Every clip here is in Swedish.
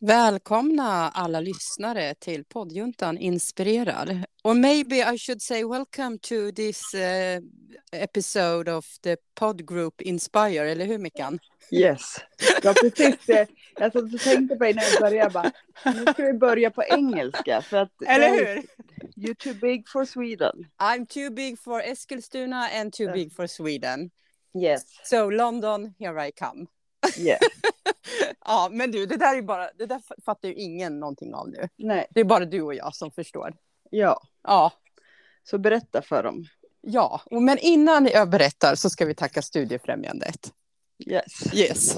Välkomna alla lyssnare till poddjuntan Inspirerar. Och maybe I should say welcome to this uh, episode of the podgroup Inspire, eller hur Mickan? Yes, ja precis det. Jag satt och tänkte på det när jag började, bara, nu ska vi börja på engelska. För att Eller hur? You're too big for Sweden. I'm too big for Eskilstuna and too big for Sweden. Yes. So London, here I come. yes. Ja, men du, det där är bara, det där fattar ju ingen någonting av nu. Nej, Det är bara du och jag som förstår. ja. Ja, Så berätta för dem. ja. Men innan jag berättar så ska vi tacka Studiefrämjandet. Yes. Yes.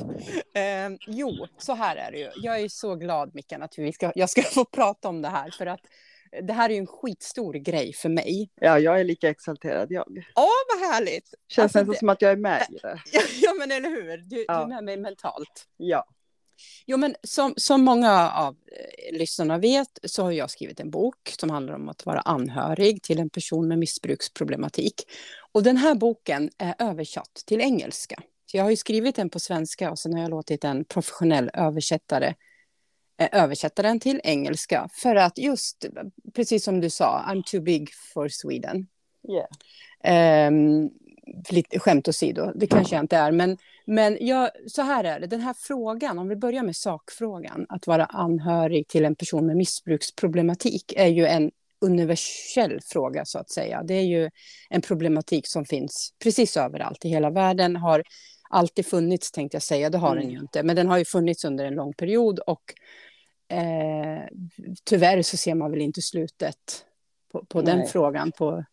Eh, jo, så här är det ju. Jag är så glad, Mickan, att vi ska, jag ska få prata om det här. För att det här är ju en skitstor grej för mig. Ja, jag är lika exalterad jag. Åh, vad härligt! Känns Alltså, nästan det- som att jag är med i det. Ja, ja men eller hur? Du, du Ja. är med mig mentalt. Ja. Jo, men som, som många av eh, lyssnarna vet så har jag skrivit en bok som handlar om att vara anhörig till en person med missbruksproblematik. Och den här boken är översatt till engelska. Så jag har ju skrivit den på svenska och sen har jag låtit en professionell översättare översätta den till engelska för att just, precis som du sa, I'm too big for Sweden. Yeah. Ehm, lite skämt åsido, det kanske jag inte är. Men, men jag, så här är det, den här frågan, om vi börjar med sakfrågan, att vara anhörig till en person med missbruksproblematik är ju en universell fråga så att säga. Det är ju en problematik som finns precis överallt i hela världen, har alltid funnits tänkte jag säga, det har den ju Mm. inte, men den har ju funnits under en lång period och eh, tyvärr så ser man väl inte slutet på, på den frågan på,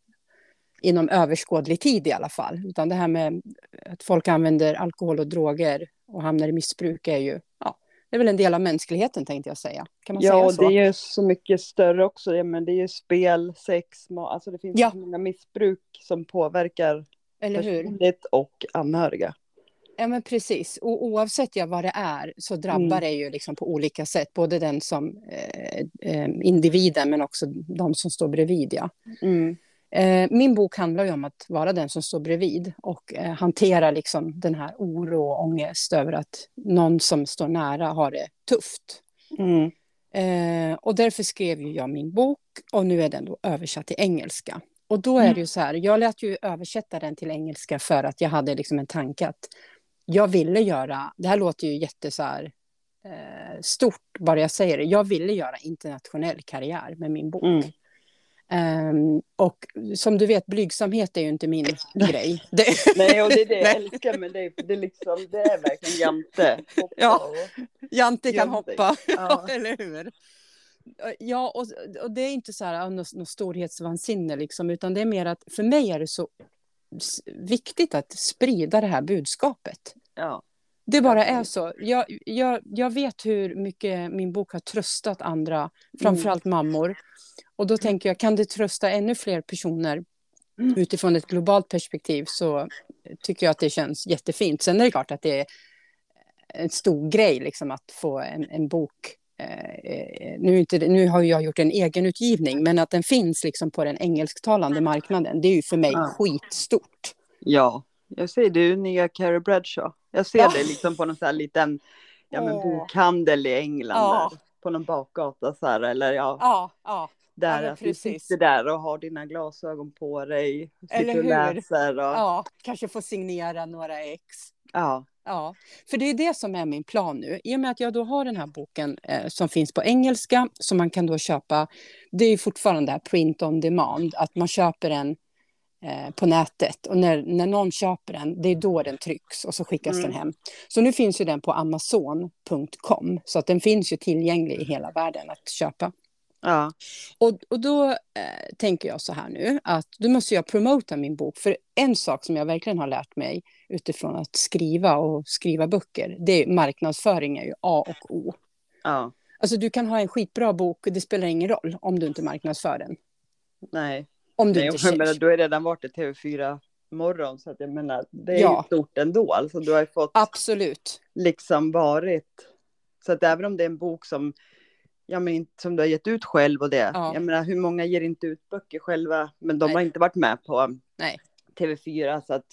inom överskådlig tid i alla fall. Utan det här med att folk använder alkohol och droger och hamnar i missbruk är ju, ja, det är väl en del av mänskligheten tänkte jag säga. Kan man Ja, säga och så? det är ju så mycket större också. Ja, men det är ju spel, sex, ma- alltså det finns Ja. så många missbruk som påverkar Eller hur? personligt och anhöriga. Ja, men precis. Och oavsett ja, vad det är så drabbar Mm. det ju liksom på olika sätt. Både den som eh, eh, individen men också de som står bredvid. Ja. Mm. Eh, min bok handlar ju om att vara den som står bredvid och eh, hantera liksom den här oro och ångest över att någon som står nära har det tufft. Mm. Eh, och därför skrev ju jag min bok och nu är den då översatt till engelska. Och då är Mm. det ju så här, jag lät ju översätta den till engelska för att jag hade liksom en tanke att jag ville göra, det här låter ju jätte så här, eh, stort bara jag säger det, jag ville göra internationell karriär med min bok. Mm. Ehm, och som du vet, blygsamhet är ju inte min grej. Det, Nej, och det är det jag älskar med dig. Det är, liksom, det är verkligen jante. Hoppa Ja. och- Jante kan Jante. hoppa, Ja. eller hur? Ja, och, och det är inte så här något, något storhetsvansinne, liksom, utan det är mer att för mig är det så viktigt att sprida det här budskapet. Ja. Det bara är så. Jag, jag, jag vet hur mycket min bok har tröstat andra, framförallt mammor. Och då tänker jag, kan det trösta ännu fler personer Mm. utifrån ett globalt perspektiv så tycker jag att det känns jättefint. Sen är det klart att det är en stor grej liksom, att få en, en bok. Eh, eh, nu, inte, nu har jag gjort en egen utgivning, men att den finns liksom på den engelsktalande marknaden, det är ju för mig Ja. skitstort. ja, jag säger du, nya Carrie Bradshaw. Jag ser Ja. det liksom på någon sån här liten ja, men bokhandel i England. Ja. Där, på någon bakgata så här, eller ja, Ja, ja. där att du precis. sitter där och har dina glasögon på dig. Eller Sitter och hur? läser och ja. ja, kanske få signera några ex. ja. Ja, för det är det som är min plan nu. I och med att jag då har den här boken eh, som finns på engelska, som man kan då köpa. Det är ju fortfarande här print on demand, att man köper den eh, på nätet. Och när, när någon köper den, det är då den trycks och så skickas Mm. den hem. Så nu finns ju den på amazon.com, så att den finns ju tillgänglig i hela världen att köpa. Ja. Och, och då eh, tänker jag så här nu, att då måste jag promota min bok. För en sak som jag verkligen har lärt mig utifrån att skriva och skriva böcker, det är marknadsföring är ju A och O. ja. Alltså du kan ha en skitbra bok, det spelar ingen roll om du inte marknadsför den. Nej. Om du Nej, inte jag menar, du har redan varit i TV4 morgon så att jag menar, det är Ja. ju stort ändå. Alltså du har ju fått Absolut. liksom varit. Så att även om det är en bok som, ja, men som du har gett ut själv och det. Ja. Jag menar hur många ger inte ut böcker själva. Men de Nej. har inte varit med på Nej. TV4. Så att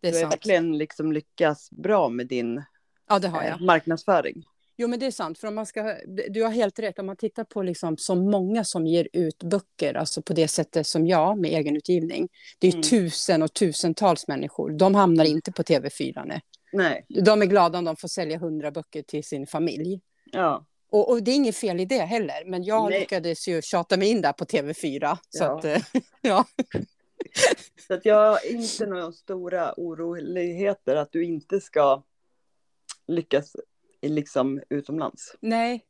Det är du har verkligen liksom lyckats bra med din Ja, det har eh, jag. marknadsföring. Jo, men det är sant. För om man ska, du har helt rätt. Om man tittar på liksom så många som ger ut böcker, alltså på det sättet som jag, med egenutgivning. Det är mm. tusen och tusentals människor. De hamnar mm. inte på TV4. Nej. nej. De är glada om de får sälja hundra böcker till sin familj. Ja. Och, och, det är inget fel i det heller. Men jag nej. lyckades ju tjata mig in där på TV4. Så ja. Att, eh, ja. Så att jag har inte några stora oroligheter att du inte ska lyckas liksom utomlands. Nej,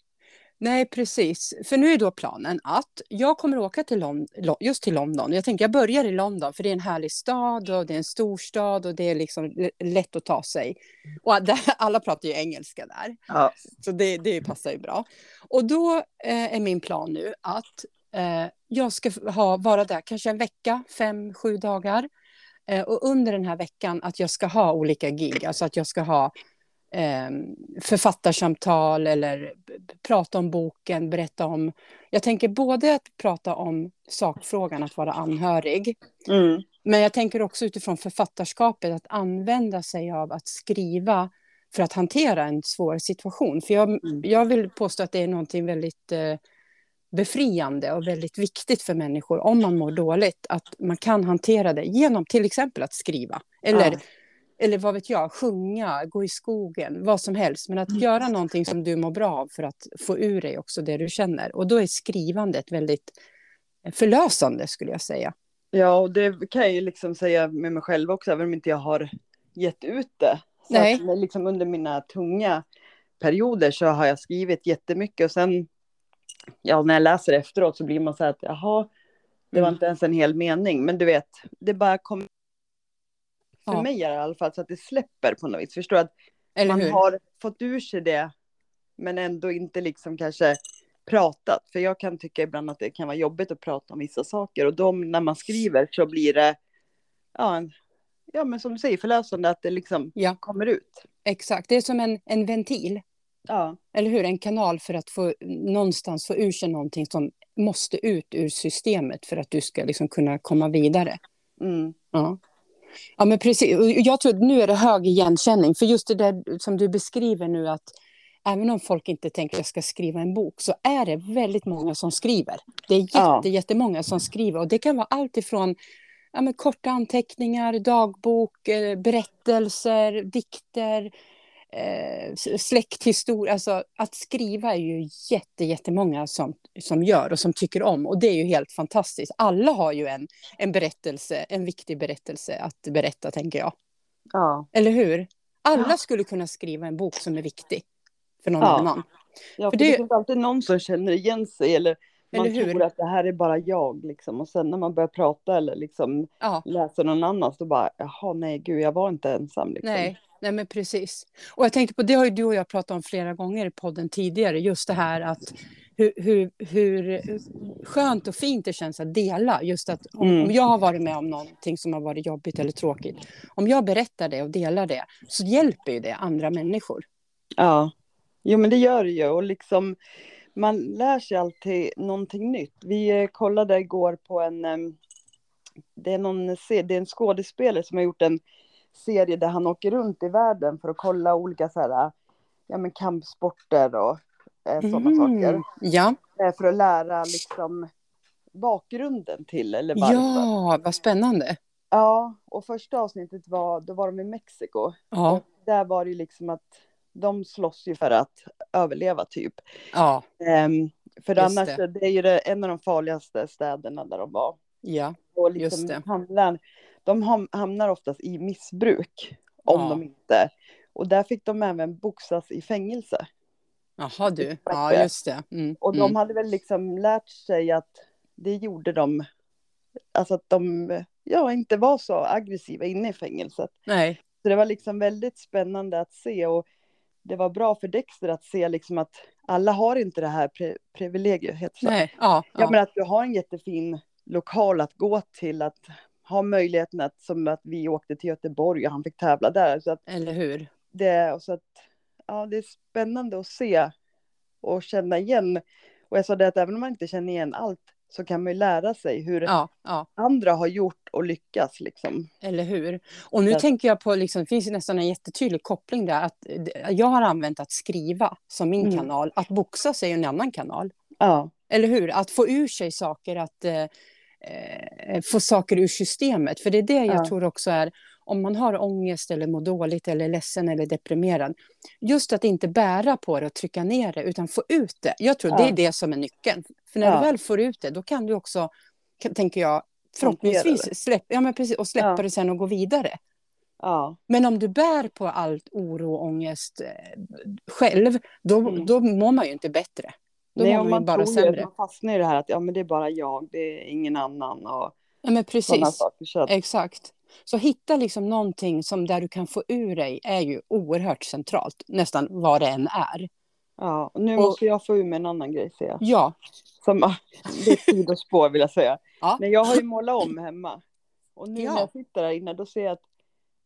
Nej, precis. För nu är då planen att jag kommer åka till Lond- just till London. Jag tänker jag börjar i London för det är en härlig stad och det är en storstad och det är liksom lätt att ta sig. Och alla pratar ju engelska där. Ja. Så det, det passar ju bra. Och då eh, är min plan nu att eh, jag ska ha, vara där kanske en vecka, fem, sju dagar. Eh, och under den här veckan att jag ska ha olika gig, alltså att jag ska ha eh, författarsamtal eller prata om boken, berätta om... Jag tänker både att prata om sakfrågan, att vara anhörig. Mm. Men jag tänker också utifrån författarskapet, att använda sig av att skriva för att hantera en svår situation. För jag, mm. jag vill påstå att det är någonting väldigt eh, befriande och väldigt viktigt för människor om man mår dåligt, att man kan hantera det genom till exempel att skriva. Eller ja eller vad vet jag, sjunga, gå i skogen, vad som helst. Men att mm. göra någonting som du mår bra av för att få ur dig också det du känner. Och då är skrivandet väldigt förlösande skulle jag säga. Ja, och det kan jag ju liksom säga med mig själv också, även om inte jag har gett ut det. Så Nej. Att, liksom under mina tunga perioder så har jag skrivit jättemycket och sen, ja, när jag läser efteråt så blir man så här att jaha, det var mm. inte ens en hel mening, men du vet, det bara kommer för ja. mig är det i alla fall så att det släpper på något vis. Förstår att Eller man hur? har fått ur sig det, men ändå inte liksom kanske pratat. För jag kan tycka ibland att det kan vara jobbigt att prata om vissa saker. Och då när man skriver så blir det, ja, en, ja men som du säger, förlösande att det liksom ja. kommer ut. Exakt, det är som en, en ventil. Ja. Eller hur? En kanal för att få någonstans få ur sig någonting som måste ut ur systemet för att du ska liksom kunna komma vidare. Mm. Ja. Ja, men precis. Jag tror nu är det hög igenkänning. För just det där som du beskriver nu att även om folk inte tänker att jag ska skriva en bok så är det väldigt många som skriver. Det är jätte, ja. jättemånga som skriver och det kan vara allt ifrån ja, korta anteckningar, dagbok, eh, berättelser, dikter, eh, släkthistoria. Alltså, att skriva är ju jätte, jättemånga som, som gör och som tycker om. Och det är ju helt fantastiskt. Alla har ju en, en berättelse, en viktig berättelse att berätta, tänker jag. Ja. Eller hur? Alla ja. skulle kunna skriva en bok som är viktig för någon ja. annan. Ja, för, för det, det finns alltid någon som känner igen sig eller man eller tror att det här är bara jag liksom. Och sen när man börjar prata eller liksom ja. läser någon annans då bara, jaha nej gud jag var inte ensam liksom. Nej, Nej, men precis. Och jag tänkte på, det har ju du och jag pratat om flera gånger i podden tidigare, just det här att hur, hur, hur skönt och fint det känns att dela. Just att om, mm. om, jag har varit med om någonting som har varit jobbigt eller tråkigt, om jag berättar det och delar det, så hjälper ju det andra människor. Ja, jo men det gör det ju och liksom man lär sig alltid någonting nytt. Vi eh, kollade igår på en, det är, någon, det är en skådespelare som har gjort en serie där han åker runt i världen för att kolla olika så här, ja, men kampsporter och eh, sådana mm, saker. Ja. Eh, för att lära liksom bakgrunden till eller varför. Ja, vad spännande. Ja, och första avsnittet var, då var de i Mexiko. Ja. Och där var det liksom att de slåss ju för att överleva typ. Ja. Um, för Just annars, det. det är ju det, en av de farligaste städerna där de var. Ja, och liksom Just det. Handlar, de hamnar oftast i missbruk om ja. de inte... Och där fick de även boxas i fängelse. Jaha du, ja just det. Mm. Och de mm. hade väl liksom lärt sig att det gjorde de, alltså att de ja, inte var så aggressiva inne i fängelset. Nej. Så det var liksom väldigt spännande att se och det var bra för Dexter att se liksom att alla har inte det här pri privilegiet. Nej, ja, ja. ja, men att du har en jättefin lokal att gå till, att ha möjligheten att, som att vi åkte till Göteborg och han fick tävla där. Så att Eller hur? Det, och så att, ja, det är spännande att se och känna igen. Och jag sa det att även om man inte känner igen allt så kan man ju lära sig hur Ja, ja. andra har gjort och lyckats liksom. Eller hur? Och nu Ja. tänker jag på, liksom, det finns ju nästan en jättetydlig koppling där. Att jag har använt att skriva som min Mm. kanal. Att boxa sig är en annan kanal. Ja, Eller hur? Att få ur sig saker, att eh, eh, få saker ur systemet. För det är det jag Ja. tror också är, om man har ångest eller mår dåligt eller är ledsen eller deprimerad. Just att inte bära på det och trycka ner det, utan få ut det. Jag tror det Ja. är det som är nyckeln. För när Ja. du väl får ut det, då kan du också, kan- tänker jag, förhoppningsvis släpp, ja, men precis, och släppa det sen och gå vidare. ja, Men om du bär på allt oro och ångest eh, själv, då, Mm. då mår man ju inte bättre. Då Nej, mår och man man bara tror sämre. man fastnar i det här att ja, men det är bara jag, det är ingen annan och Ja, men precis. saker. Så att, Exakt. Så hitta liksom någonting som där du kan få ur dig är ju oerhört centralt, nästan vad det än är. ja, och nu Och- måste jag få ur mig en annan grej ser jag. Ja, Som, det är ett sidospår vill jag säga. Ja. Men jag har ju målat om hemma. Och nu Ja. när jag sitter där inne då ser jag att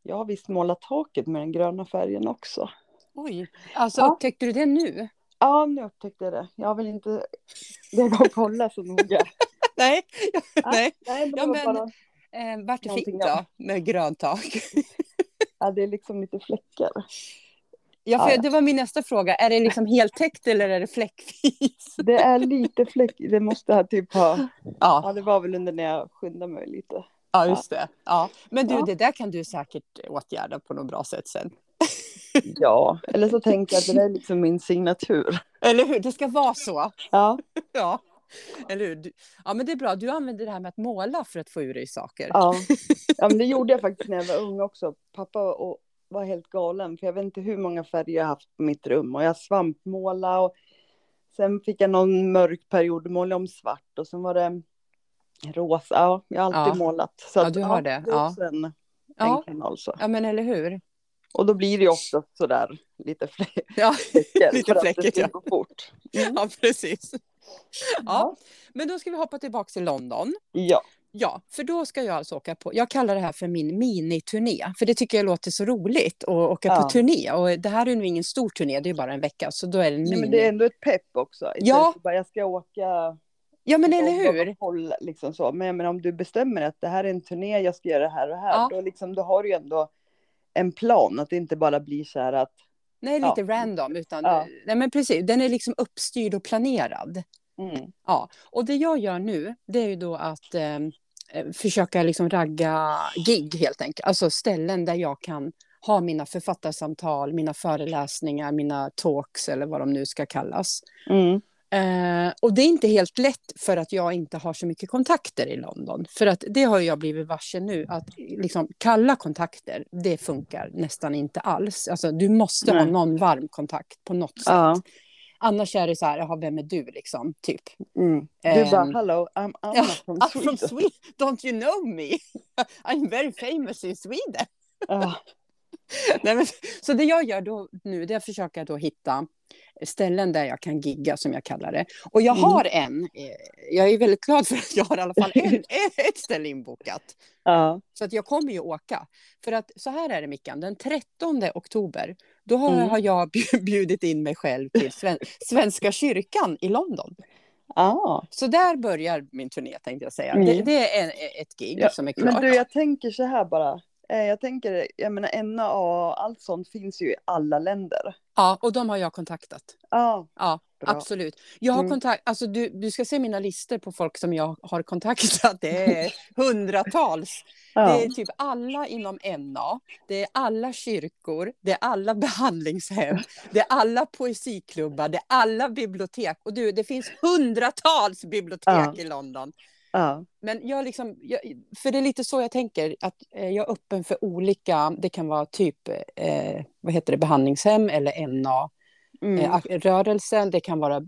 jag har visst målat taket med den gröna färgen också. oj. Alltså Ja. upptäckte du det nu? Ja, nu upptäckte jag det. Jag väl inte går att kolla så noga. Nej. Ja. Nej. Nej, Ja, men- bara, Eh, vart det fick Någonting då med grönt tak? ja, det är liksom lite fläckar. Ja, för det var min nästa fråga. Är det liksom heltäckt eller är det fläckvis? Det är lite fläck, det måste ha typ ha, Ja, ja det var väl under när jag skyndade mig lite. ja just det. Ja. Men du, Ja. det där kan du säkert åtgärda på något bra sätt sen. Ja, eller så tänker jag att det där är liksom min signatur. Eller hur? Det ska vara så. Ja, Ja, eller hur? Du, ja, men det är bra. Du använder det här med att måla för att få ur dig saker. ja. ja men det gjorde jag faktiskt när jag var ung också. Pappa och, var helt galen för jag vet inte hur många färger jag haft på mitt rum och jag svampmålade och sen fick jag någon mörk period målade om svart och sen var det rosa. Ja, jag har alltid Ja. målat. Så Ja, du har det. Det Ja. också en, en Ja. kanal så. ja, men eller hur? Och då blir det ju också sådär lite fläckar. Ja, Lite fläckigt, ska ja. gå fort. Mm. ja precis. Ja, Ja. men då ska vi hoppa tillbaka till London. ja. Ja, för då ska jag alltså åka på, jag kallar det här för min miniturné, för det tycker jag låter så roligt att åka Ja. på turné. Och det här är nu ingen stor turné, det är bara en vecka, så då är det en mini. men det är ändå ett pepp också. Istället Ja. för bara jag ska åka Ja, men eller hur? och Hålla, liksom så. Men jag menar, om du bestämmer att det här är en turné, jag ska göra det här och här. Ja. Då, liksom, då har du ju ändå en plan. Att det inte bara blir så här att. Nej, Ja. lite random, utan Ja. nej, men precis, den är liksom uppstyrd och planerad. Mm, Ja, och det jag gör nu, det är ju då att eh, eh, försöka liksom ragga gig helt enkelt. Alltså ställen där jag kan ha mina författarsamtal, mina föreläsningar, mina talks eller vad de nu ska kallas. mm, Eh, och det är inte helt lätt för att jag inte har så mycket kontakter i London. För att det har jag blivit varse nu, att liksom kalla kontakter, det funkar nästan inte alls. Alltså du måste ha Nej. någon varm kontakt på något sätt. Ja. Annars är det så här, jaha, vem är du liksom, typ. mm. Du Ehm, bara, hello, I'm Anna Ja, from Sweden. from Sweden. Don't you know me? I'm very famous in Sweden. Ja, Nej, men, så det jag gör då nu, det är att försöka då hitta ställen där jag kan gigga, som jag kallar det. Och jag Mm. har en, eh, jag är väldigt glad för att jag har i alla fall en, ett ställe inbokat. ja, Så att jag kommer ju åka. För att så här är det Mickan, den 13 oktober, då har, Mm. har jag bj- bjudit in mig själv till Sven, Svenska kyrkan i London. ja. Så där börjar min turné tänkte jag säga. Mm. Det, det är en, ett gig Ja, som är klart. Men du, jag tänker så här bara. Eh, Jag tänker, jag menar NA och allt sånt finns ju i alla länder. Ja, och de har jag kontaktat. Ja, Ja, Bra. absolut. Jag har Mm. kontakt, alltså du, du ska se mina listor på folk som jag har kontaktat. Det är hundratals. Det ja, är typ alla inom NA, det är alla kyrkor, det är alla behandlingshem, det är alla poesiklubbar, det är alla bibliotek. Och du, det finns hundratals bibliotek Ja. i London. Ja, Men jag liksom, jag, för det är lite så jag tänker, att eh, jag är öppen för olika, det kan vara typ, eh, vad heter det, behandlingshem eller NA, mm, eh, rörelsen, det kan vara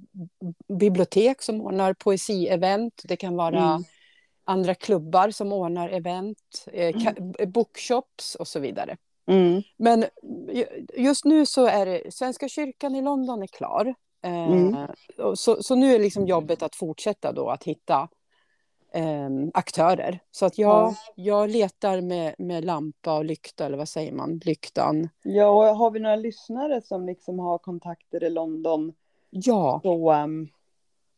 bibliotek som ordnar poesievent, det kan vara Mm. andra klubbar som ordnar event, eh, b- bookshops och så vidare. mm, Men ju- just nu så är det, Svenska kyrkan i London är klar. Eh, Mm. så, så nu är liksom jobbet att fortsätta då att hitta eh, aktörer. Så att jag, Ja. jag letar med, med lampa och lykta, eller vad säger man, lyktan. Ja, och har vi några lyssnare som liksom har kontakter i London Ja, så, um,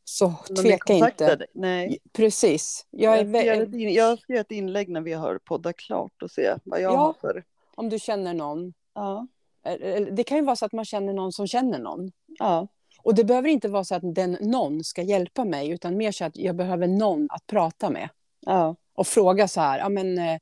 Så tveka inte. Nej. Precis. Jag Jag ska, ett jag ska göra ett inlägg när vi har poddat klart och se vad jag Ja. har för... om du känner någon. Ja. Det kan ju vara så att man känner någon som känner någon. Ja. Och det behöver inte vara så att den någon ska hjälpa mig, utan mer så att jag behöver någon att prata med. Ja. Och fråga så här, ja men eh,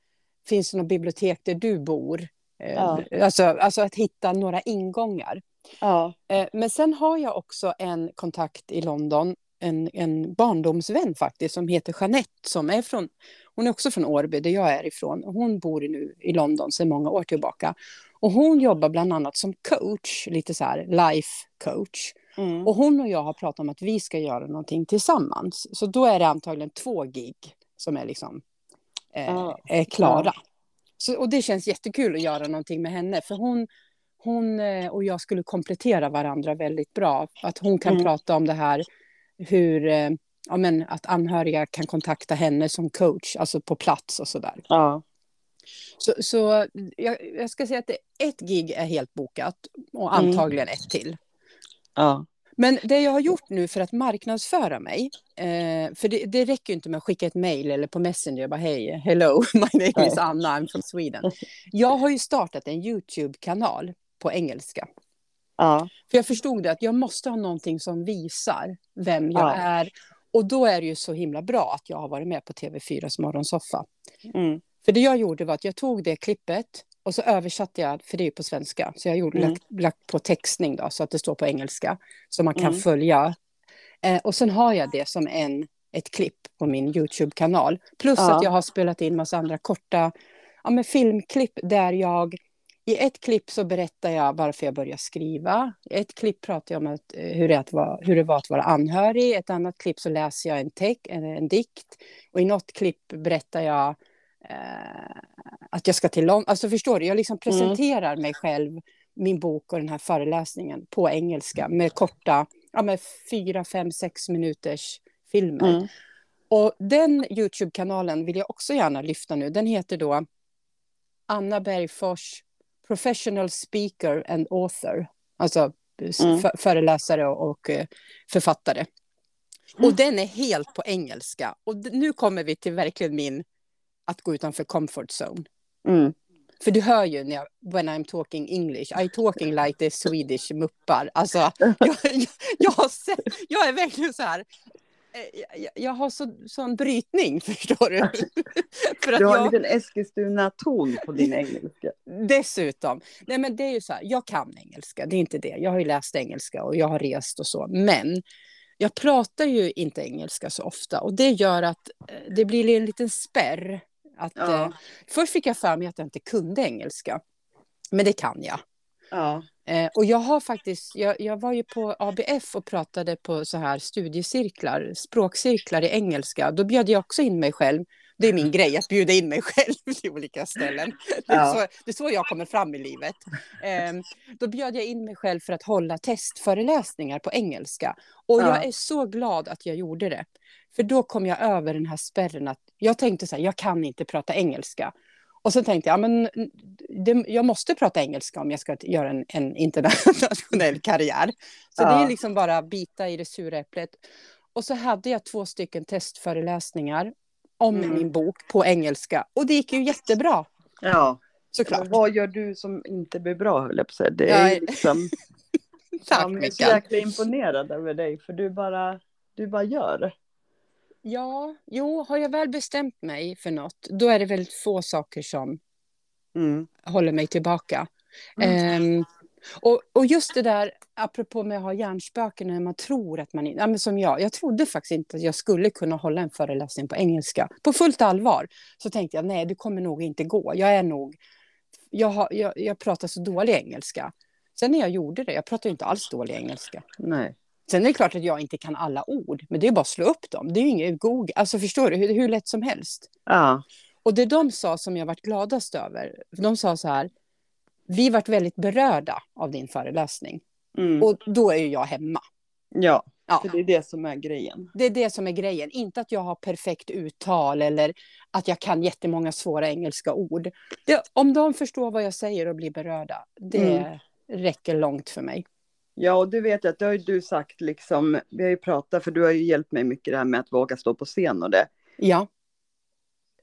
finns det något bibliotek där du bor? Eh, Ja. alltså, alltså att hitta några ingångar. Ja. Eh, men sen har jag också en kontakt i London, en, en barndomsvän faktiskt, som heter Jeanette, som är från, hon är också från Årby, där jag är ifrån. Hon bor nu i London sedan många år tillbaka. Och hon jobbar bland annat som coach, lite så här life coach. Mm. Och hon och jag har pratat om att vi ska göra någonting tillsammans. Så då är det antagligen två gig som är liksom eh, Ja. är klara. Så, och det känns jättekul att göra någonting med henne, för hon, hon eh, och jag skulle komplettera varandra väldigt bra. Att hon kan Mm. prata om det här, hur, eh, ja men att anhöriga kan kontakta henne som coach, alltså på plats och sådär. Ja. Så, så jag, jag ska säga att det, ett gig är helt bokat och Mm. antagligen ett till. Ja. Men det jag har gjort nu för att marknadsföra mig, eh, för det, det räcker ju inte med att skicka ett mejl eller på Messenger, bara hej, hello, my name is Anna, I'm from Sweden. Jag har ju startat en YouTube-kanal på engelska. Ja. För jag förstod det att jag måste ha någonting som visar vem jag Ja. är. Och då är det ju så himla bra att jag har varit med på TV4s morgonsoffa. Mm. För det jag gjorde var att jag tog det klippet och så översatte jag, för det är ju på svenska, så jag gjorde Mm. lagt, lagt på textning då, så att det står på engelska, så man kan Mm. följa. Eh, och sen har jag det som en, ett klipp på min YouTube-kanal. Plus Ja. att jag har spelat in massa andra korta ja, men filmklipp där jag i ett klipp så berättar jag varför jag började skriva. I ett klipp pratar jag om att, eh, hur, det att vara, hur det var att vara anhörig. I ett annat klipp så läser jag en, teck, en, en dikt. Och i något klipp berättar jag att jag ska till London. Alltså förstår du, jag liksom presenterar mig själv, min bok och den här föreläsningen på engelska med korta, ja med fyra, fem, sex minuters filmer. Mm. Och den YouTube-kanalen vill jag också gärna lyfta nu. Den heter då Anna Bergfors Professional Speaker and Author. Alltså Mm. för, föreläsare och, eh, författare. Mm. Och den är helt på engelska. Och nu kommer vi till verkligen min att gå utanför comfort zone. Mm. För du hör ju när jag, when I'm talking English, I talking like the Swedish muppar. Alltså, jag, jag, jag, har sett, jag är verkligen så här, eh, jag, jag har så, sån brytning, förstår du? För att Du har en jag, liten Eskilstuna-ton på din engelska. dessutom, nej men det är ju så här, jag kan engelska, det är inte det. Jag har ju läst engelska och jag har rest och så, men jag pratar ju inte engelska så ofta och det gör att eh, det blir en liten spärr. Att, Ja. eh, först fick jag för mig att jag inte kunde engelska, men det kan jag. Ja. Eh, och jag har faktiskt, jag, jag var ju på ABF och pratade på så här studiecirklar, språkcirklar i engelska. Då bjöd jag också in mig själv. Det är min grej, att bjuda in mig själv till olika ställen. Det är, så, det är så jag kommer fram i livet. Eh, då bjöd jag in mig själv för att hålla testföreläsningar på engelska. Och Ja. jag är så glad att jag gjorde det. För då kom jag över den här spärren att jag tänkte så här, jag kan inte prata engelska. Och så tänkte jag, ja, men det, jag måste prata engelska om jag ska göra en, en internationell karriär. Så det Ja. är liksom bara bita i det sura äpplet. Och så hade jag två stycken testföreläsningar om Mm. min bok på engelska. Och det gick ju jättebra, Ja. såklart. Men vad gör du som inte blir bra, höll jag på att säga. Det är liksom... Tack, jag är så jäkla imponerad över dig, för du bara, du bara gör. Ja, jo, har jag väl bestämt mig för något, då är det väldigt få saker som Mm. håller mig tillbaka. Mm. Ehm, och, och just det där, apropå med att ha hjärnspöken när man tror att man... Ja, men som jag, jag trodde faktiskt inte att jag skulle kunna hålla en föreläsning på engelska. På fullt allvar så tänkte jag, nej, det kommer nog inte gå. Jag är nog... Jag, har, jag, jag pratar så dålig engelska. Sen när jag gjorde det, jag pratar ju inte alls dålig engelska. Nej. Sen är det klart att jag inte kan alla ord, men det är bara att slå upp dem. Det är ju inget Google, alltså förstår du, hur, hur lätt som helst. Ja. Och det de sa som jag varit gladast över, de sa så här, vi varit väldigt berörda av din föreläsning. Mm. Och då är ju jag hemma. ja, Ja, det är det som är grejen. det är det som är grejen. Inte att jag har perfekt uttal eller att jag kan jättemånga svåra engelska ord. Det, om de förstår vad jag säger och blir berörda, det Mm. räcker långt för mig. Ja, och du vet att det har ju du sagt liksom, vi har ju pratat, för du har ju hjälpt mig mycket det här med att våga stå på scen och det. Ja.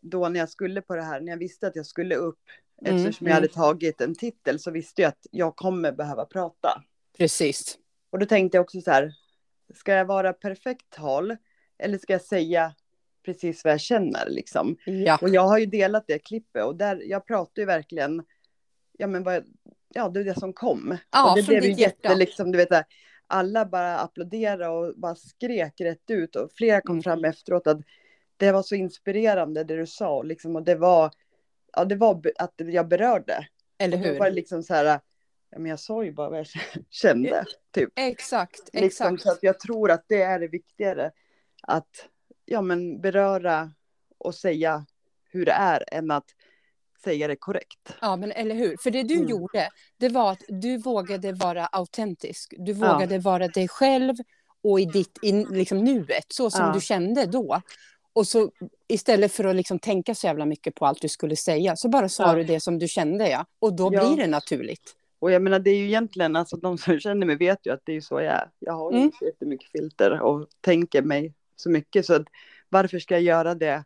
Då när jag skulle på det här, när jag visste att jag skulle upp, Mm, eftersom jag hade tagit en titel, så visste jag att jag kommer behöva prata. Precis. Och då tänkte jag också så här, ska jag vara perfekt tal, eller ska jag säga precis vad jag känner liksom? Ja. Och jag har ju delat det klippet och där, jag pratar ju verkligen, ja men vad, ja det är det som kom. Ja, och det från blev ju ditt hjärta. jätte, liksom, du vet, där, alla bara applåderade och bara skrek rätt ut och flera kom Mm. fram efteråt att det var så inspirerande det du sa och liksom, och det var, ja det var att jag berörde. Eller Och då var hur? liksom så här, ja men jag sa ju bara vad jag kände, typ. Exakt, Liksom, exakt. så att jag tror att det är det viktigare. Att ja, men beröra och säga hur det är än att säga det korrekt. Ja, men eller hur? För det du Mm. gjorde, det var att du vågade vara autentisk. Du Ja. vågade vara dig själv och i ditt i, liksom, nuet, så som Ja. du kände då. Och så istället för att liksom tänka så jävla mycket på allt du skulle säga, så bara sa Ja. du det som du kände, ja. Och då Ja. blir det naturligt. Och jag menar det är ju egentligen, alltså de som känner mig vet ju att det är så jag är. Jag har Mm. inte jättemycket filter och tänker mig så mycket så att varför ska jag göra det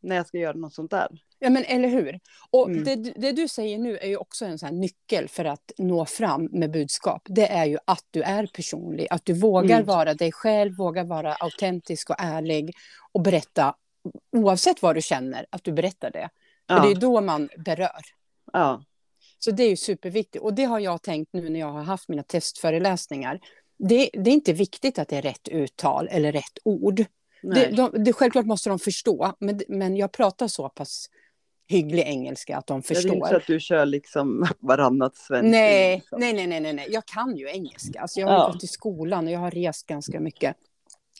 när jag ska göra något sånt där? Ja, men eller hur? Och Mm. det, det du säger nu är ju också en sån nyckel för att nå fram med budskap. Det är ju att du är personlig, att du vågar Mm. vara dig själv, vågar vara autentisk och ärlig och berätta, oavsett vad du känner, att du berättar det. För det är Ja, då man berör. ja, Så det är ju superviktigt. Och det har jag tänkt nu när jag har haft mina testföreläsningar. Det, det är inte viktigt att det är rätt uttal eller rätt ord. Det, de, det, självklart måste de förstå, men, men jag pratar så pass hygglig engelska att de Det är inte förstår. så att du kör liksom varannat svensk. Nej, liksom. nej, nej, nej, nej, jag kan ju engelska. Alltså jag har Ja. gått i skolan och jag har rest ganska mycket.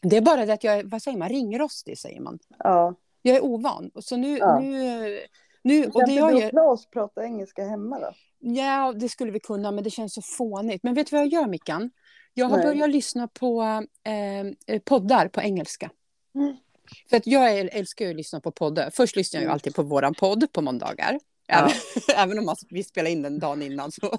Det är bara det att jag vad säger man, ringrostig säger man. Ja. Jag är ovan. Så nu, Ja. nu, nu och det jag gör, Claes prata engelska hemma då? ja, det skulle vi kunna, men det känns så fånigt. Men vet du vad jag gör, Mickan? Jag har Nej. börjat lyssna på eh, poddar på engelska. Mm. För att jag äl- älskar ju att lyssna på poddar. Först lyssnar jag ju Mm. alltid på våran podd på måndagar. Ja. Även, även om man, vi spelar in den dagen innan. Så.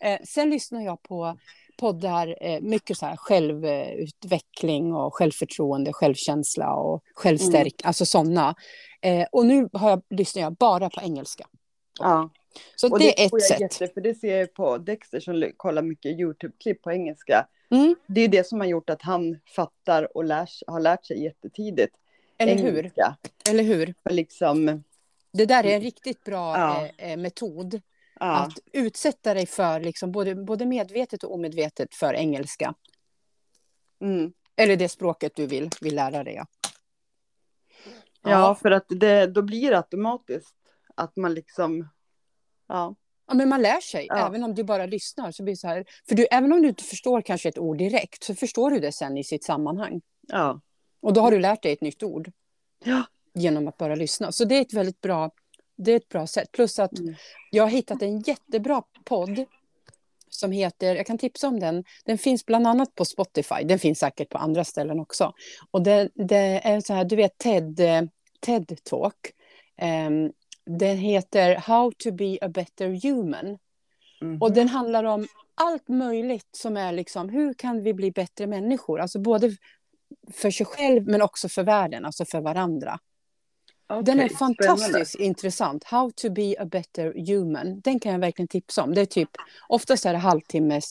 Eh, sen lyssnar jag på poddar, eh, mycket så här självutveckling och självförtroende, självkänsla och självstärk, alltså sådana. Eh, och nu har jag, lyssnar jag bara på engelska. Ja. Så Och det är tror ett jag sätt. Jätte, för det ser jag på Dexter som kollar mycket YouTube-klipp på engelska. Mm, Det är det som har gjort att han fattar och lär, har lärt sig jättetidigt. Eller hur? engelska. Eller hur? Liksom, Det där är en riktigt bra Ja. eh, eh, metod. ja, Att utsätta dig för, liksom, både, både medvetet och omedvetet, för engelska. mm. Eller det språket du vill, vill lära dig. Ja. ja, för att det, då blir det automatiskt att man liksom, ja, Ja, men man lär sig, Ja. även om du bara lyssnar. Så blir så här, för du, även om du inte förstår kanske ett ord direkt, så förstår du det sen i sitt sammanhang. ja, Och då har du lärt dig ett nytt ord ja, genom att bara lyssna. Så det är ett väldigt bra, det är ett bra sätt. Plus att Mm. jag har hittat en jättebra podd som heter, jag kan tipsa om den, den finns bland annat på Spotify, den finns säkert på andra ställen också. Och det, det är så här, du vet TED, TED Talk. Um, den heter How to be a better human. Mhm. Och den handlar om allt möjligt som är liksom, hur kan vi bli bättre människor? Alltså både för sig själv men också för världen, alltså för varandra. Den är fantastiskt spännande. intressant. How to be a better human. Den kan jag verkligen tipsa om. Det är typ, oftast är det halvtimmes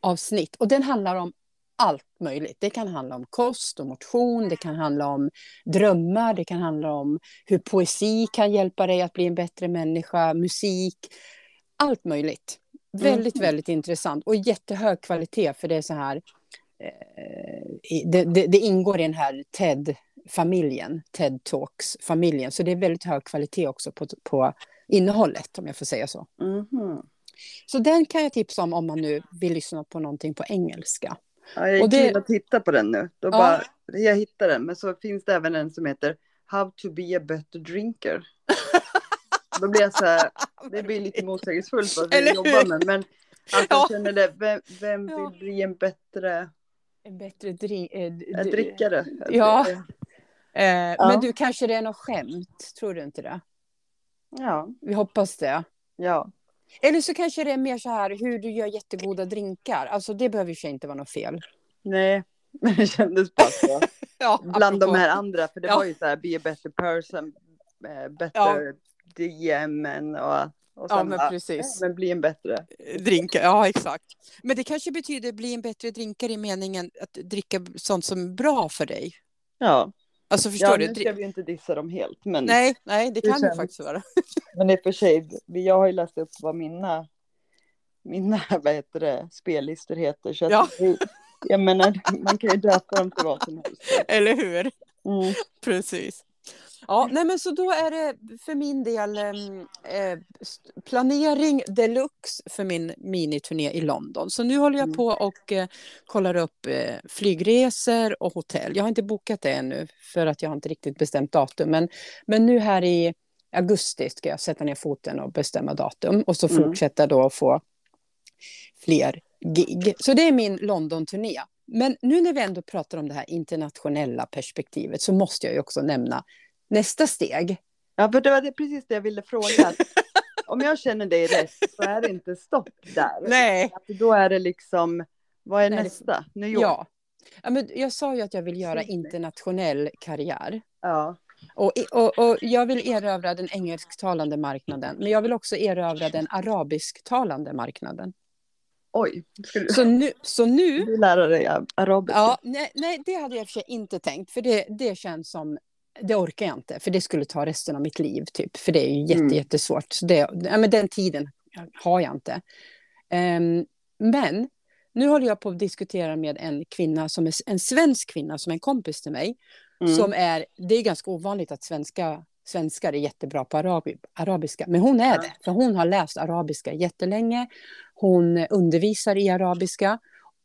avsnitt. Och den handlar om allt möjligt. Det kan handla om kost och motion, det kan handla om drömmar, det kan handla om hur poesi kan hjälpa dig att bli en bättre människa, musik, allt möjligt. Väldigt, Mhm. väldigt intressant och jättehög kvalitet för det är så här, det, det, det ingår i den här TED-familjen, TED Talks-familjen, så det är väldigt hög kvalitet också på, på innehållet, om jag får säga så. Mhm. Så den kan jag tipsa om om man nu vill lyssna på någonting på engelska. Ja, jag gick det- in och tittade på den nu. Då Ja. bara, jag hittade den, men så finns det även en som heter How to be a better drinker. Då blir jag så här, det blir lite motsägelsefullt vad vi jobbar med. Men att Ja. jag känner det, vem, vem vill bli en bättre En bättre drink... Eh, drickare? Ja. Eh, Ja. Men du, kanske det är något skämt? Tror du inte det? Ja, Vi hoppas det. ja. Eller så kanske det är mer så här hur du gör jättegoda drinkar. Alltså det behöver ju inte vara något fel. Nej, men det kändes bara så. Ja, Bland apropå- de här andra, för det Ja. var ju så här, be a better person, eh, better. DM och, och sen Ja, men bara, precis. "Nej, men bli en bättre. Drinkar, ja exakt. Men det kanske betyder bli en bättre drinkare i meningen att dricka sånt som är bra för dig. Ja, Alltså förstår ja du? nu ska vi ju inte dissa dem helt, men, Nej, nej, det Det kan det faktiskt vara. men i och för sig, vi- jag har ju läst upp vad mina, mina vad heter det, spellistor heter. Så Ja. det- jag menar, man kan ju döpa dem till vad som helst. Eller hur? Mm. Precis. Ja, nej men så då är det för min del em, eh, planering deluxe för min miniturné i London. Så nu håller jag Mm. på och eh, kollar upp eh, flygresor och hotell. Jag har inte bokat det ännu för att jag har inte riktigt bestämt datum. Men, men nu här i augusti ska jag sätta ner foten och bestämma datum och så Mm. fortsätta då att få fler gig. Så det är min London-turné. Men nu när vi ändå pratar om det här internationella perspektivet så måste jag ju också nämna nästa steg. Ja, för det var det, precis det jag ville fråga. Om jag känner dig rätt så är det inte stopp där. Nej. Att Då är det liksom, vad är Nej, nästa? New York? Ja. ja men jag sa ju att jag vill göra internationell karriär. ja. Och, och, och jag vill erövra den engelsktalande marknaden. Men jag vill också erövra den arabisktalande marknaden. Oj, du, Så nu, så nu du lära dig arabiska? Ja, nej, nej, det hade jag i och för sig inte tänkt. För det, det känns som... Det orkar jag inte, för det skulle ta resten av mitt liv. typ. För det är ju jätte, Mm. jättesvårt. Så det, ja, men den tiden har jag inte. Ehm, men nu håller jag på att diskutera med en kvinna, som är en svensk kvinna, som är en kompis till mig. Mm. Som är, det är ganska ovanligt att svenska, svenskar är jättebra på arabi, arabiska. Men hon är det, för hon har läst arabiska jättelänge. Hon undervisar i arabiska.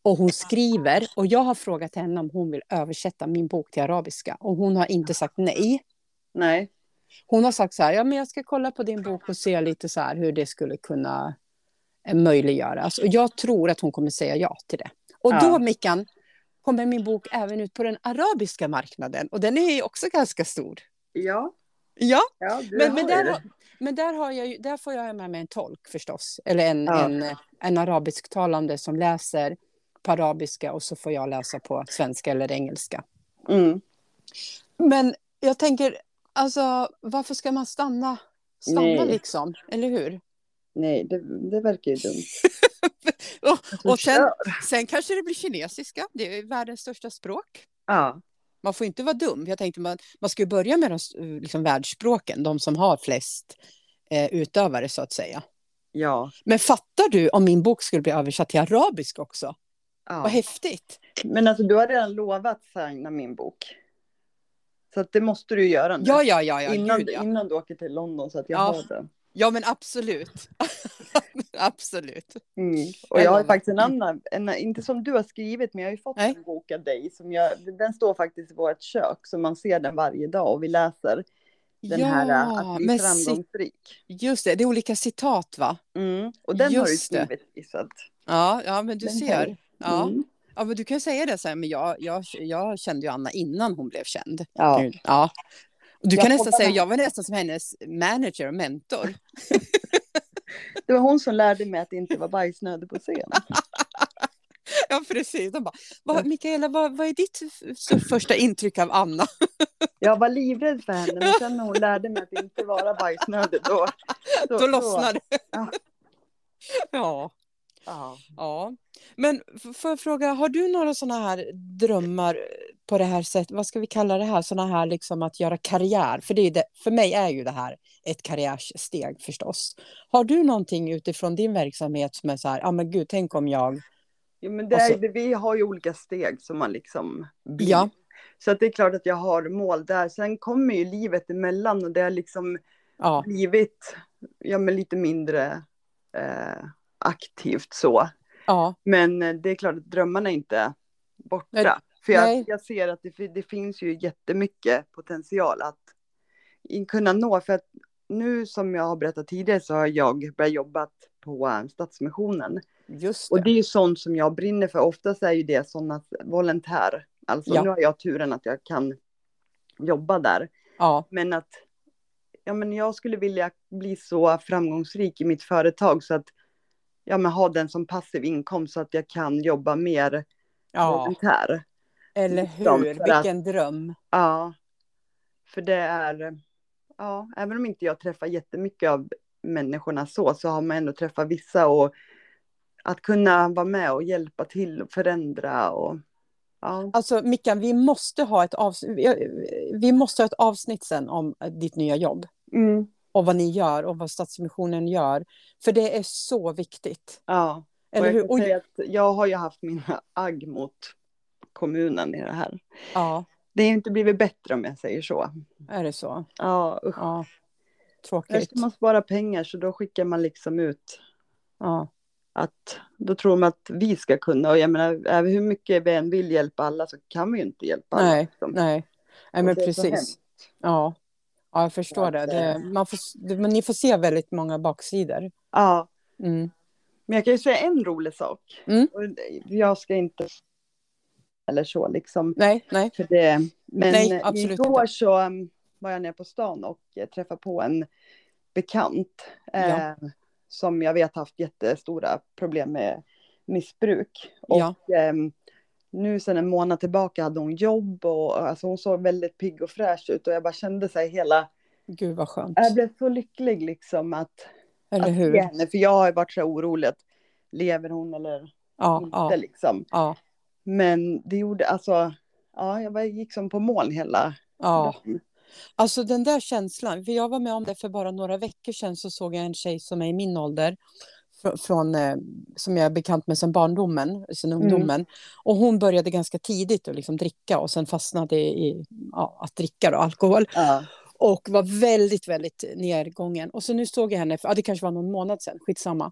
Och hon skriver, och jag har frågat henne om hon vill översätta min bok till arabiska. Och hon har inte sagt nej. Nej. Hon har sagt så här, ja men jag ska kolla på din bok och se lite så här hur det skulle kunna eh, möjliggöras. Och jag tror att hon kommer säga ja till det. Och Ja. då, Mickan, kommer min bok även ut på den arabiska marknaden. Och den är ju också ganska stor. Ja, Ja, ja men, men, där, har, men där, har jag, där får jag med mig en tolk förstås. Eller en, Ja. en, en arabisktalande som läser på arabiska och så får jag läsa på svenska eller engelska. Mm. Men jag tänker, alltså varför ska man stanna, stanna Nej. liksom? Eller hur? Nej, det, det verkar ju dumt. och, och sen, sen kanske det blir kinesiska, det är världens största språk. Ja, Man får inte vara dum. Jag tänkte man, man ska ju börja med de s- liksom, världsspråken, de som har flest eh, utövare så att säga. ja, Men fattar du om min bok skulle bli översatt till arabiska också? Vad ja. häftigt! Men alltså du har redan lovat signa min bok. Så att det måste du göra nu. Ja, ja, ja, ja, innan, gud, ja. innan du åker till London så att jag Ja. har den. ja men absolut. absolut. Mm. Och Jag har faktiskt en annan, en, inte som du har skrivit, men jag har ju fått Nej. en bok av dig. Som jag, den står faktiskt i vårt kök, så man ser den varje dag och vi läser den här äh, att bli framgångsrik. just det, det är olika citat va? Mm. Och den har du Just skrivit, så att, Ja, ja men du ser. kan- Ja. mm. ja, men du kan säga det så här, men jag, jag, jag kände ju Anna innan hon blev känd. ja. Ja. Och du Jag kan nästan hoppas säga, att- jag var nästan som hennes manager och mentor. Det var hon som lärde mig att inte vara bajsnödig på scen. Ja, precis. De bara, vad, Mikaela, vad, vad är ditt första intryck av Anna? Jag var livrädd för henne, men sen när hon lärde mig att inte vara bajsnödig, då... Då lossnade det. Ja. Ja, Ja. ja. Men får jag fråga, har du några sådana här drömmar på det här sättet? Vad ska vi kalla det här? Sådana här liksom att göra karriär. För, det är det, för mig är ju det här ett karriärsteg förstås. Har du någonting utifrån din verksamhet som är så här, ja ah, men gud, tänk om jag... Ja, men det så- det, vi har ju olika steg som man liksom. Ja. Så att det är klart att jag har mål där. Sen kommer ju livet emellan och det har liksom Ja, blivit ja, men lite mindre eh, aktivt så. ja, Men eh, det är klart att drömmarna är inte borta. Nej, För jag, jag ser att det, det finns ju jättemycket potential att kunna nå. För att nu som jag har berättat tidigare så har jag börjat jobba på eh, Stadsmissionen. just Och det. det är ju sånt som jag brinner för. Oftast är ju det sådana volontär. Alltså Ja. nu har jag turen att jag kan jobba där. Ja, Men att ja, men jag skulle vilja bli så framgångsrik i mitt företag så att ja, men ha den som passiv inkomst så att jag kan jobba mer Ja, volontär. eller liksom, hur? för att- Vilken dröm. Ja, för det är, ja, även om inte jag träffar jättemycket av människorna så, så har man ändå träffat vissa och att kunna vara med och hjälpa till och förändra och ja. Alltså Mickan, vi måste ha ett avsnitt, vi måste ha ett avsnitt sen om ditt nya jobb. Mm, Och vad ni gör och vad Stadsmissionen gör. För det är så viktigt. ja. Och Eller jag, hur? Och, säga att jag har ju haft mina agg mot kommunen i det här. ja, Det har inte blivit bättre om jag säger så. är det så? Ja, usch. Ja. Där Tråkigt. ska man spara pengar så då skickar man liksom ut Ja. att då tror man att vi ska kunna och jag menar hur mycket vi än vill hjälpa alla så kan vi ju inte hjälpa alla. Nej, liksom. nej. Nej, men precis. Ja. Ja, jag förstår det. det eh, man får, men ni får se väldigt många baksidor. Ja, Mm. men jag kan ju säga en rolig sak. Mm. Jag ska inte eller så liksom. Nej, nej. För det. Men Nej, igår så um, var jag nere på stan och eh, träffade på en bekant. Eh, Ja. Som jag vet haft jättestora problem med missbruk. Och Ja. ehm, nu sedan en månad tillbaka hade hon jobb och alltså hon såg väldigt pigg och fräsch ut och jag bara kände sig hela, Gud vad skönt. jag blev så lycklig liksom att, Eller att hur? henne, för jag har varit så orolig att lever hon eller Ja, inte ja, liksom. ja, Men det gjorde, alltså, ja jag var, gick som på moln hela ja. dagen. Alltså den där känslan, för jag var med om det för bara några veckor sedan så såg jag en tjej som är i min ålder från, eh, som jag är bekant med sedan barndomen, sedan Mm. ungdomen. Och hon började ganska tidigt att liksom dricka och sen fastnade i ja, att dricka då, alkohol. Ja. Och var väldigt, väldigt nedgången. Och så nu såg jag henne, för, ja, det kanske var någon månad sedan, skitsamma.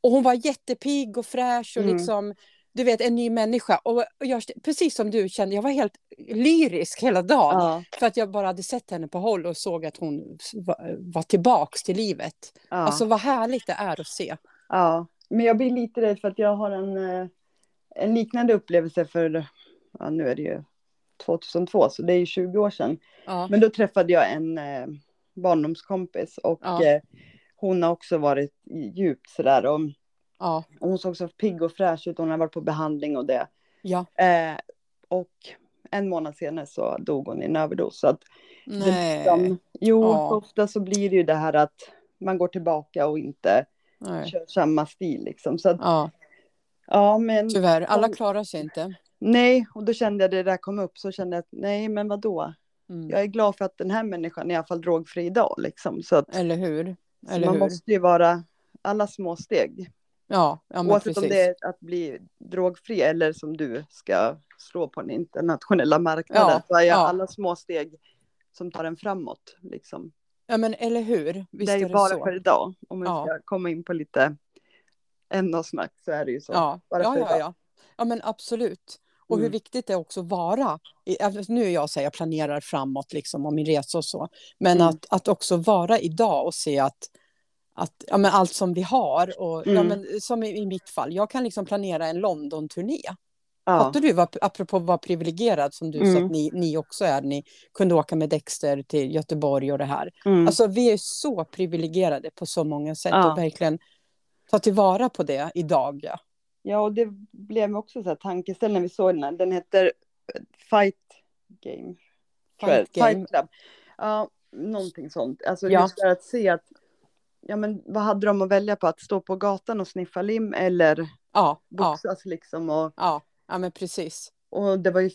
Och hon var jättepigg och fräsch och Mm. liksom, du vet, en ny människa. Och jag, precis som du kände, jag var helt lyrisk hela dagen. Ja, För att jag bara hade sett henne på håll och såg att hon var, var tillbaks till livet. ja, Alltså vad härligt det är att se. Ja. Men jag blir lite rädd för att jag har en, eh, en liknande upplevelse för, ja nu är det ju 2002, så det är ju 20 år sedan. Ja, Men då träffade jag en eh, barndomskompis och Ja. eh, hon har också varit djupt sådär och, ja, och hon såg så pigg och fräsch ut, hon har varit på behandling och det. Eh, och en månad senare så dog hon i en överdos. Så att Nej, liksom, jo, Ja. ofta så blir det ju det här att man går tillbaka och inte nej. kör samma stil liksom. Så att, Ja, ja men tyvärr. Alla klarar sig inte. nej, och då kände jag det där kom upp så kände jag att nej men vadå? Mm. Jag är glad för att den här människan är i alla fall drogfri idag liksom. Så att Eller hur? så Eller man hur? måste ju vara alla små steg. Ja, ja men Oavsett om precis. det är att bli drogfri eller som du ska slå på den internationella marknaden. Ja, så är ja. alla små steg som tar en framåt. Liksom. Ja, men eller hur? Visst det är ju är det bara så. för idag. Om vi Ja. ska komma in på lite ämnesnack så är det ju så. Ja, bara ja, för ja, idag. ja. Ja, men absolut. Och hur Mm. viktigt det är också att vara. Nu är jag så här, jag planerar framåt liksom om min resa och så. Men Mm. att, att också vara idag och se att, att ja, men allt som vi har. Och, ja, Mm. men, som i, i mitt fall, jag kan liksom planera en London-turné. Ja. Fattar du, vad, apropå att vara privilegierad som du sa Mm. att ni, ni också är. Ni kunde åka med Dexter till Göteborg och det här. Mm. Alltså vi är så privilegierade på så många sätt Ja. och verkligen ta tillvara på det idag. Ja. ja, och det blev också så här tankeställ när vi såg den här. Den heter eh, Fight Game. Fight Game. Fight Club. Ja, någonting sånt. Alltså Ja. just att se att Ja men vad hade de att välja på? Att stå på gatan och sniffa lim eller Ja, ja, boxas liksom? Och, ja, ja, men precis. och det var ju,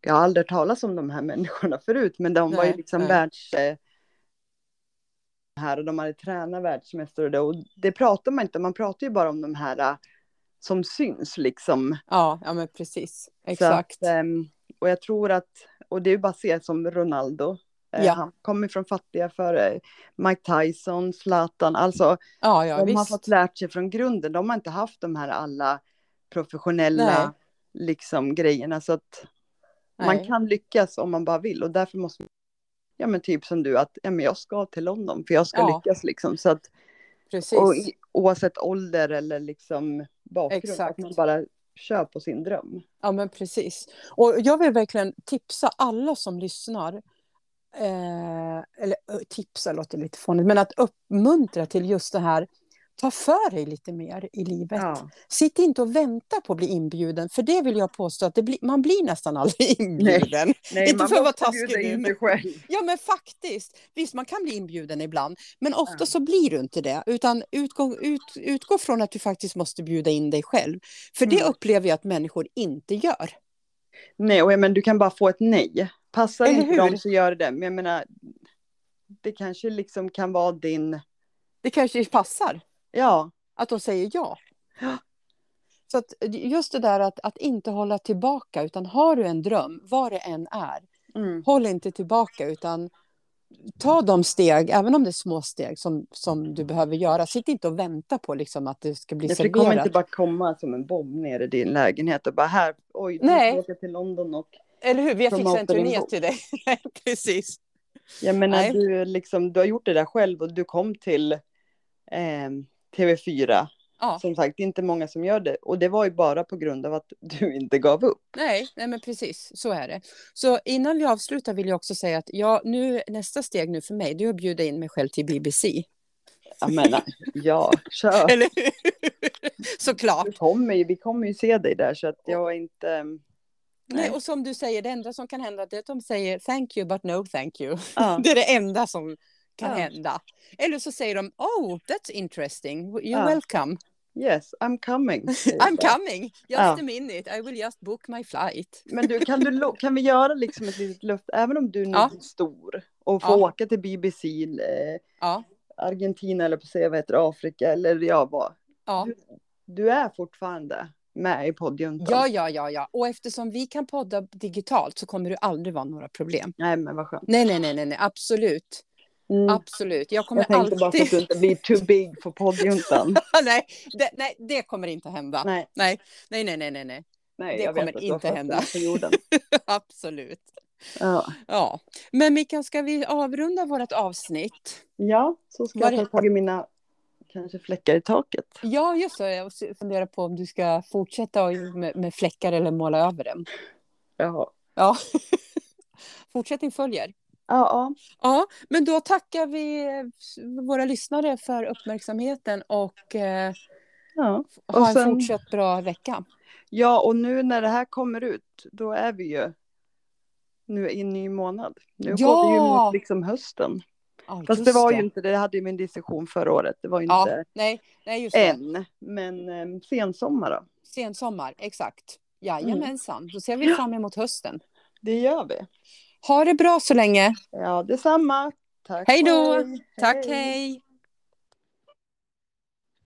jag har aldrig talas om de här människorna förut, men de var ju Nej, liksom nej. världs... Eh, här och de hade tränat världsmästare och det, och det pratar man inte man pratar ju bara om de här eh, som syns liksom. Ja, ja men precis. Exakt. Att, ehm, och jag tror att, och det är ju bara att se som Ronaldo. Eh, Ja. Han kommer från fattiga för eh, Mike Tyson, Zlatan, alltså ja, ja, de har visst. fått lärt sig från grunden. De har inte haft de här alla professionella Nej. Liksom grejerna. Så att man Nej. kan lyckas om man bara vill. Och därför måste man, ja men typ som du, att ja, men jag ska till London för jag ska Ja. lyckas liksom. Så att, Precis. och oavsett ålder eller liksom bakgrund, Exakt. att man bara kör på sin dröm. Ja, men precis. Och jag vill verkligen tipsa alla som lyssnar eh, eller tipsa låter lite fånigt, men att uppmuntra till just det här, ta för dig lite mer i livet. Ja. Sitt inte och vänta på att bli inbjuden, för det vill jag påstå att blir, man blir nästan aldrig inbjuden. Nej, Inte man för att vara taskig nu. Ja men faktiskt, visst man kan bli inbjuden ibland, men ofta Ja. så blir du inte det, utan utgå, ut, utgå från att du faktiskt måste bjuda in dig själv. För det Mm. upplever jag att människor inte gör. Nej, och jag men du kan bara få ett nej. Passar Eller inte dem så gör det. Men jag menar, det kanske liksom kan vara din, Det kanske passar ja, att de säger ja. Ja. Så att just det där att, att inte hålla tillbaka, utan har du en dröm, vad det än är, mm. håll inte tillbaka utan ta de steg, även om det är små steg som, som du behöver göra. Sitt inte och vänta på liksom att det ska bli för det kommer serverat. inte bara komma som en bomb ner i din lägenhet och bara här, oj, du Nej. ska åka till London och Eller hur? Vi har fixat en turné till dig. Precis. Jag menar, Nej. du, liksom, du har gjort det där själv och du kom till eh, TV4. Ja. Som sagt, det är inte många som gör det. Och det var ju bara på grund av att du inte gav upp. Nej, nej, men precis så är det. Så innan vi avslutar vill jag också säga att ja, nu, nästa steg nu för mig det är att bjuda in mig själv till BBC. Jag menar, ja, kör. Eller hur? Såklart. Du kommer ju, vi kommer ju se dig där så att jag inte... Nej, Nej. och som du säger, det enda som kan hända det är att de säger thank you but no thank you. Ja. Det är det enda som kan Ja. hända. Eller så säger de oh that's interesting, you're Ja. welcome. Yes, I'm coming. I'm coming, just Ja. a minute, I will just book my flight. Men du, kan, du, kan vi göra liksom ett litet luft, även om du nu Ja. blir stor och får Ja. åka till BBC, eh, Ja, Argentina eller på säga vad heter Afrika eller ja, vad. ja. Du är fortfarande med i poddjuntan. Ja, ja, ja, ja. Och eftersom vi kan podda digitalt så kommer det aldrig vara några problem. Nej, men vad skönt. Nej, nej, nej, nej. absolut. Mm. Absolut. Jag kommer Jag tänkte bara så alltid... att du inte blir too big för poddjuntan. nej, det, nej, det kommer inte hända. Nej, Nej, nej, nej, nej, nej, nej. Det kommer vet inte hända. Absolut. Ja. Ja, men Mikael, ska vi avrunda vårt avsnitt? ja, så ska Var jag ta tag i mina kanske fläckar i taket. Ja, just det. Jag funderar på om du ska fortsätta med, med fläckar eller måla över dem. Jaha. Ja, fortsättning följer. Ja, ja. Ja, men då tackar vi våra lyssnare för uppmärksamheten och eh, ja. ha Och en sen- fortsatt bra vecka. Ja, och nu när det här kommer ut, då är vi ju nu i en ny månad. Nu Ja! går vi ju mot liksom hösten. Ja, Fast det var ju inte det, det hade ju min diskussion förra året. Det var ju Ja, inte nej, nej, just det. än, men eh, sensommar då. Sensommar, exakt. Jajamensan, då ser vi Ja. fram emot hösten. Det gör vi. Ha det bra så länge. Ja, detsamma. Tack. Hej då. Hej. Tack, hej.